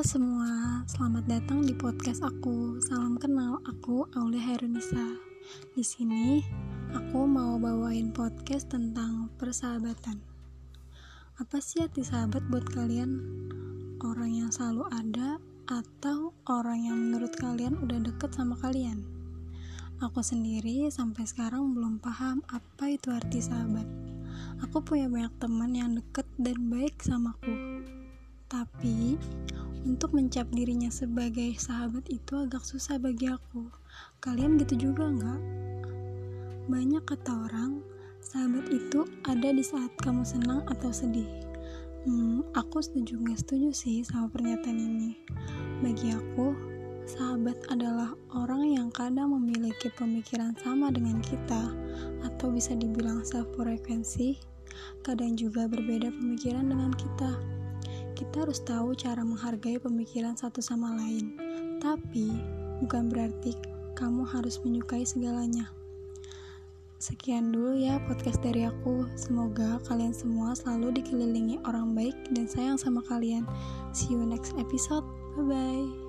semua, selamat datang di podcast aku. Salam kenal, aku Aulia Herunisa. Di sini aku mau bawain podcast tentang persahabatan. Apa sih arti sahabat buat kalian? Orang yang selalu ada atau orang yang menurut kalian udah deket sama kalian? Aku sendiri sampai sekarang belum paham apa itu arti sahabat. Aku punya banyak teman yang deket dan baik samaku. Tapi, untuk mencap dirinya sebagai sahabat itu agak susah bagi aku. Kalian gitu juga nggak? Banyak kata orang, sahabat itu ada di saat kamu senang atau sedih. Hmm, aku setuju nggak setuju sih sama pernyataan ini. Bagi aku, sahabat adalah orang yang kadang memiliki pemikiran sama dengan kita, atau bisa dibilang sefrekuensi, kadang juga berbeda pemikiran dengan kita kita harus tahu cara menghargai pemikiran satu sama lain. Tapi, bukan berarti kamu harus menyukai segalanya. Sekian dulu ya podcast dari aku. Semoga kalian semua selalu dikelilingi orang baik dan sayang sama kalian. See you next episode. Bye bye.